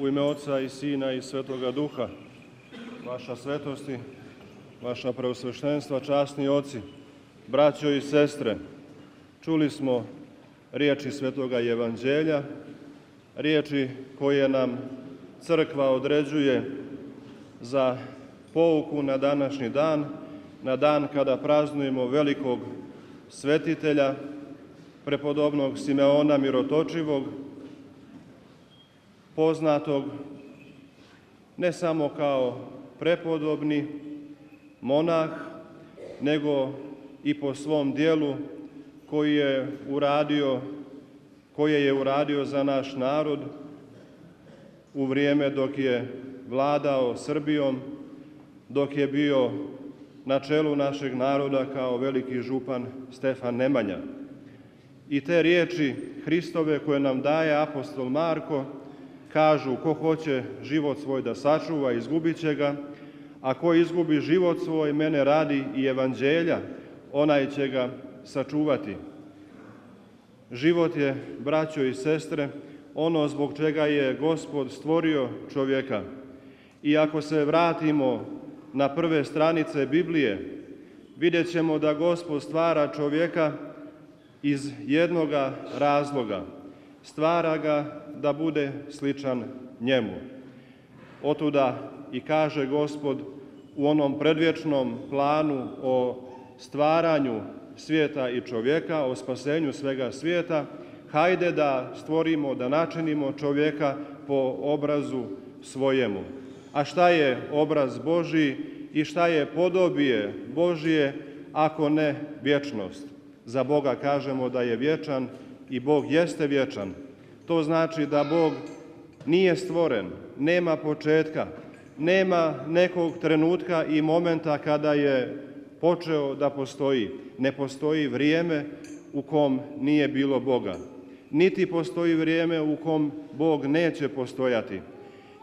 U ime Oca i Sina i Svetoga Duha, vaša svetosti, vaša preosveštenstva, časni oci, braćo i sestre, čuli smo riječi Svetoga Evanđelja, riječi koje nam crkva određuje za pouku na današnji dan, na dan kada praznujemo velikog svetitelja, prepodobnog Simeona Mirotočivog, poznatog ne samo kao prepodobni monah, nego i po svom dijelu koji je uradio, koje je uradio za naš narod u vrijeme dok je vladao Srbijom, dok je bio na čelu našeg naroda kao veliki župan Stefan Nemanja. I te riječi Hristove koje nam daje apostol Marko Kažu, ko hoće život svoj da sačuva, izgubit će ga, a ko izgubi život svoj, mene radi i evanđelja, onaj će ga sačuvati. Život je, braćo i sestre, ono zbog čega je Gospod stvorio čovjeka. I ako se vratimo na prve stranice Biblije, vidjet ćemo da Gospod stvara čovjeka iz jednoga razloga – stvara ga da bude sličan njemu. Otuda i kaže gospod u onom predvječnom planu o stvaranju svijeta i čovjeka, o spasenju svega svijeta, hajde da stvorimo, da načinimo čovjeka po obrazu svojemu. A šta je obraz Božji i šta je podobije Božije ako ne vječnost? Za Boga kažemo da je vječan, i Bog jeste vječan. To znači da Bog nije stvoren, nema početka, nema nekog trenutka i momenta kada je počeo da postoji. Ne postoji vrijeme u kom nije bilo Boga. Niti postoji vrijeme u kom Bog neće postojati.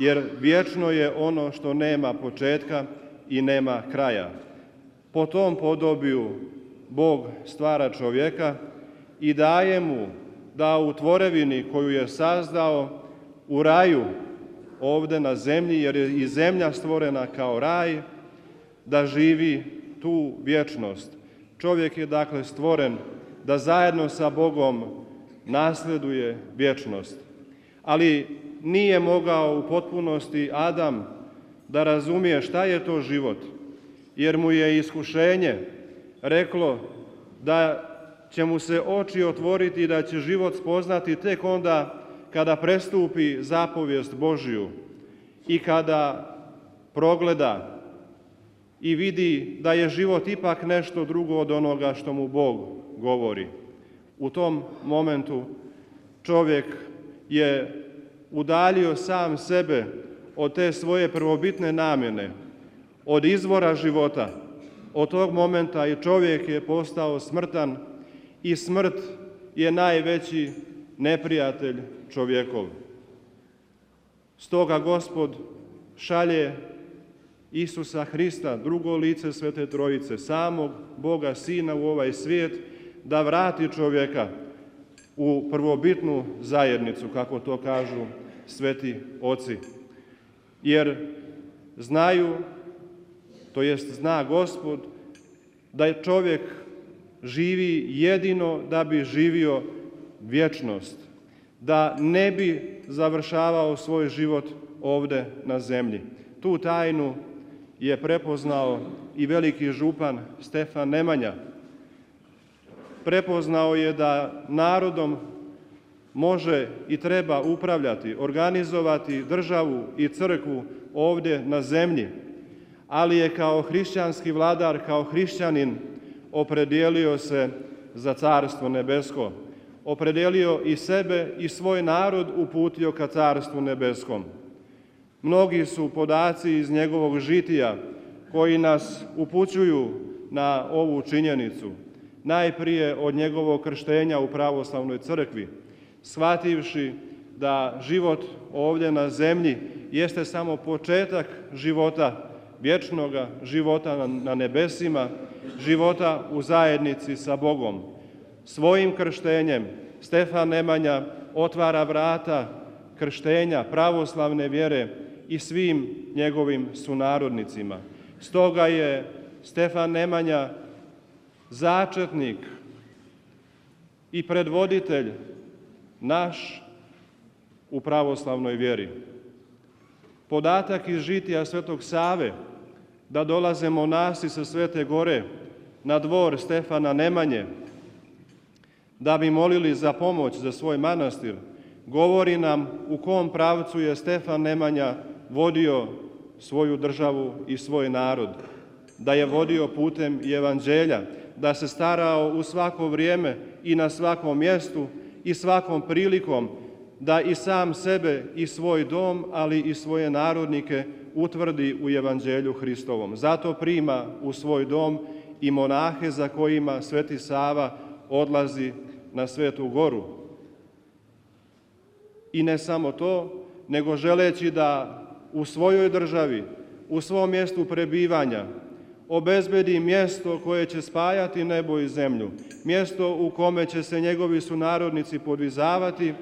Jer vječno je ono što nema početka i nema kraja. Po tom podobiju Bog stvara čovjeka i daje mu da u tvorevini koju je sazdao u raju ovdje na zemlji, jer je i zemlja stvorena kao raj, da živi tu vječnost. Čovjek je dakle stvoren da zajedno sa Bogom nasleduje vječnost. Ali nije mogao u potpunosti Adam da razumije šta je to život, jer mu je iskušenje reklo da će mu se oči otvoriti da će život spoznati tek onda kada prestupi zapovijest Božju i kada progleda i vidi da je život ipak nešto drugo od onoga što mu Bog govori. U tom momentu čovjek je udalio sam sebe od te svoje prvobitne namjene, od izvora života. Od tog momenta i čovjek je postao smrtan i smrt je najveći neprijatelj čovjekov. Stoga gospod šalje Isusa Hrista, drugo lice Svete Trojice, samog Boga Sina u ovaj svijet, da vrati čovjeka u prvobitnu zajednicu, kako to kažu sveti oci. Jer znaju, to jest zna gospod, da je čovjek živi jedino da bi živio vječnost, da ne bi završavao svoj život ovdje na zemlji. Tu tajnu je prepoznao i veliki župan Stefan Nemanja. Prepoznao je da narodom može i treba upravljati, organizovati državu i crkvu ovdje na zemlji, ali je kao hrišćanski vladar, kao hrišćanin opredijelio se za carstvo nebesko. Opredijelio i sebe i svoj narod uputio ka carstvu nebeskom. Mnogi su podaci iz njegovog žitija koji nas upućuju na ovu činjenicu. Najprije od njegovog krštenja u pravoslavnoj crkvi, shvativši da život ovdje na zemlji jeste samo početak života vječnoga, života na nebesima, života u zajednici sa Bogom. Svojim krštenjem Stefan Nemanja otvara vrata krštenja pravoslavne vjere i svim njegovim sunarodnicima. Stoga je Stefan Nemanja začetnik i predvoditelj naš u pravoslavnoj vjeri. Podatak iz žitija Svetog Save da dolaze monasi sa Svete Gore na dvor Stefana Nemanje da bi molili za pomoć za svoj manastir, govori nam u kom pravcu je Stefan Nemanja vodio svoju državu i svoj narod, da je vodio putem i evanđelja, da se starao u svako vrijeme i na svakom mjestu i svakom prilikom da i sam sebe i svoj dom, ali i svoje narodnike utvrdi u evanđelju Hristovom. Zato prima u svoj dom i monahe za kojima Sveti Sava odlazi na Svetu Goru. I ne samo to, nego želeći da u svojoj državi, u svom mjestu prebivanja, obezbedi mjesto koje će spajati nebo i zemlju, mjesto u kome će se njegovi sunarodnici podvizavati,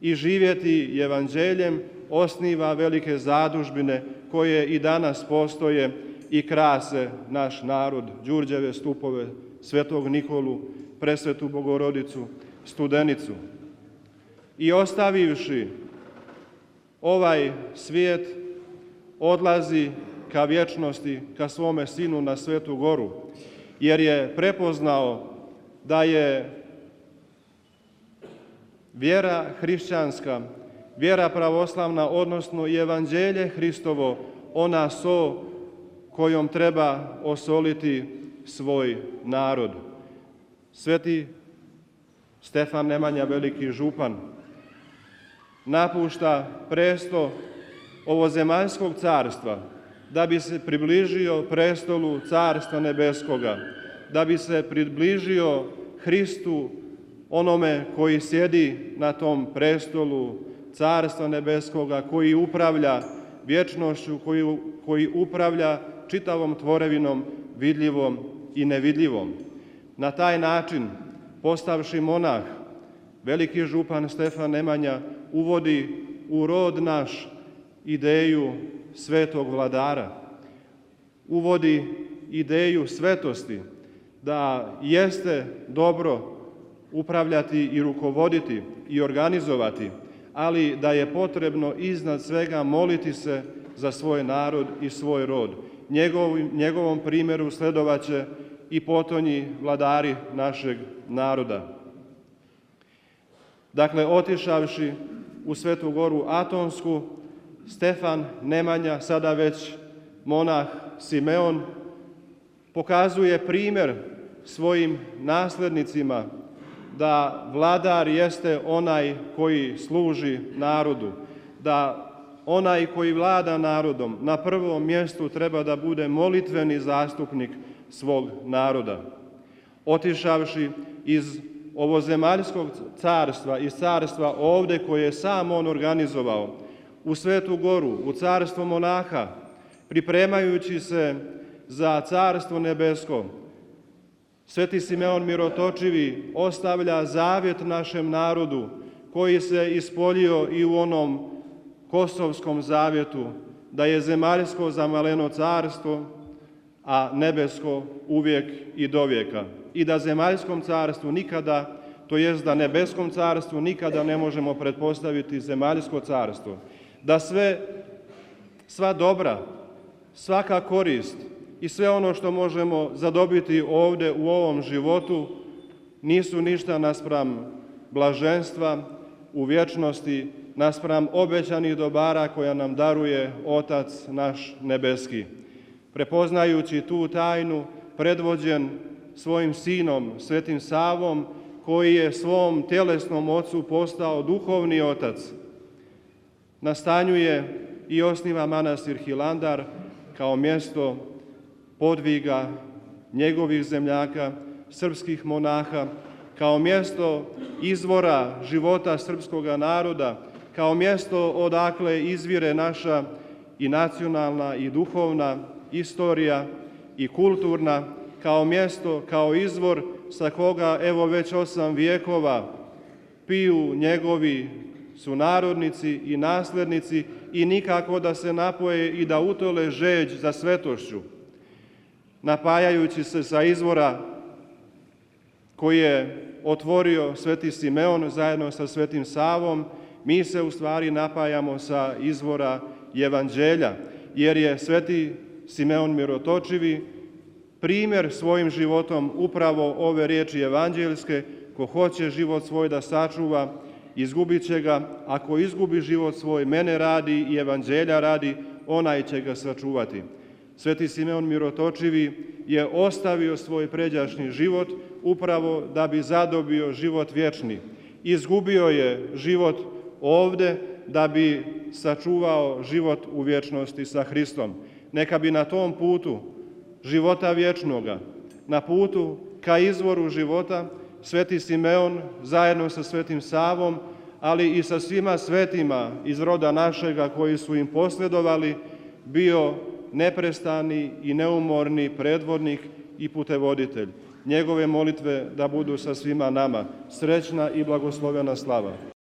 i živjeti evanđeljem osniva velike zadužbine koje i danas postoje i krase naš narod, Đurđeve stupove, Svetog Nikolu, Presvetu Bogorodicu, Studenicu. I ostavivši ovaj svijet odlazi ka vječnosti, ka svome sinu na Svetu Goru, jer je prepoznao da je Vjera hrišćanska, vjera pravoslavna, odnosno i evanđelje Hristovo, ona so kojom treba osoliti svoj narod. Sveti Stefan Nemanja, veliki župan, napušta presto ovozemaljskog carstva, da bi se približio prestolu Carstva Nebeskoga, da bi se približio Hristu onome koji sjedi na tom prestolu Carstva Nebeskoga, koji upravlja vječnošću, koji, koji upravlja čitavom tvorevinom vidljivom i nevidljivom. Na taj način, postavši monah, veliki župan Stefan Nemanja uvodi u rod naš ideju svetog vladara. Uvodi ideju svetosti, da jeste dobro upravljati i rukovoditi i organizovati, ali da je potrebno iznad svega moliti se za svoj narod i svoj rod. njegovom primjeru sledovat će i potonji vladari našeg naroda. Dakle, otišavši u Svetu Goru Atonsku, Stefan Nemanja, sada već monah Simeon, pokazuje primjer svojim naslednicima da vladar jeste onaj koji služi narodu, da onaj koji vlada narodom na prvom mjestu treba da bude molitveni zastupnik svog naroda. Otišavši iz ovozemaljskog carstva, iz carstva ovde koje je sam on organizovao, u Svetu Goru, u carstvo monaha, pripremajući se za carstvo nebesko, Sveti Simeon Mirotočivi ostavlja zavjet našem narodu koji se ispoljio i u onom kosovskom zavjetu da je zemaljsko zamaleno carstvo, a nebesko uvijek i dovijeka. I da zemaljskom carstvu nikada, to jest da nebeskom carstvu nikada ne možemo pretpostaviti zemaljsko carstvo. Da sve, sva dobra, svaka korist, i sve ono što možemo zadobiti ovdje u ovom životu nisu ništa naspram blaženstva u vječnosti, naspram obećanih dobara koja nam daruje Otac naš nebeski. Prepoznajući tu tajnu, predvođen svojim sinom, Svetim Savom, koji je svom tjelesnom ocu postao duhovni otac, nastanjuje i osniva manastir Hilandar kao mjesto podviga njegovih zemljaka, srpskih monaha, kao mjesto izvora života srpskoga naroda, kao mjesto odakle izvire naša i nacionalna i duhovna istorija i kulturna, kao mjesto, kao izvor sa koga evo već osam vijekova piju njegovi sunarodnici i nasljednici i nikako da se napoje i da utole žeđ za svetošću napajajući se sa izvora koji je otvorio sveti Simeon zajedno sa svetim Savom, mi se u stvari napajamo sa izvora evanđelja, jer je sveti Simeon Mirotočivi primjer svojim životom upravo ove riječi evanđelske, ko hoće život svoj da sačuva, izgubit će ga, ako izgubi život svoj, mene radi i evanđelja radi, onaj će ga sačuvati. Sveti Simeon Mirotočivi je ostavio svoj pređašnji život upravo da bi zadobio život vječni. Izgubio je život ovde da bi sačuvao život u vječnosti sa Hristom. Neka bi na tom putu života vječnoga, na putu ka izvoru života, Sveti Simeon zajedno sa Svetim Savom, ali i sa svima svetima iz roda našega koji su im posljedovali, bio neprestani i neumorni predvodnik i putevoditelj. Njegove molitve da budu sa svima nama. Srećna i blagoslovena slava.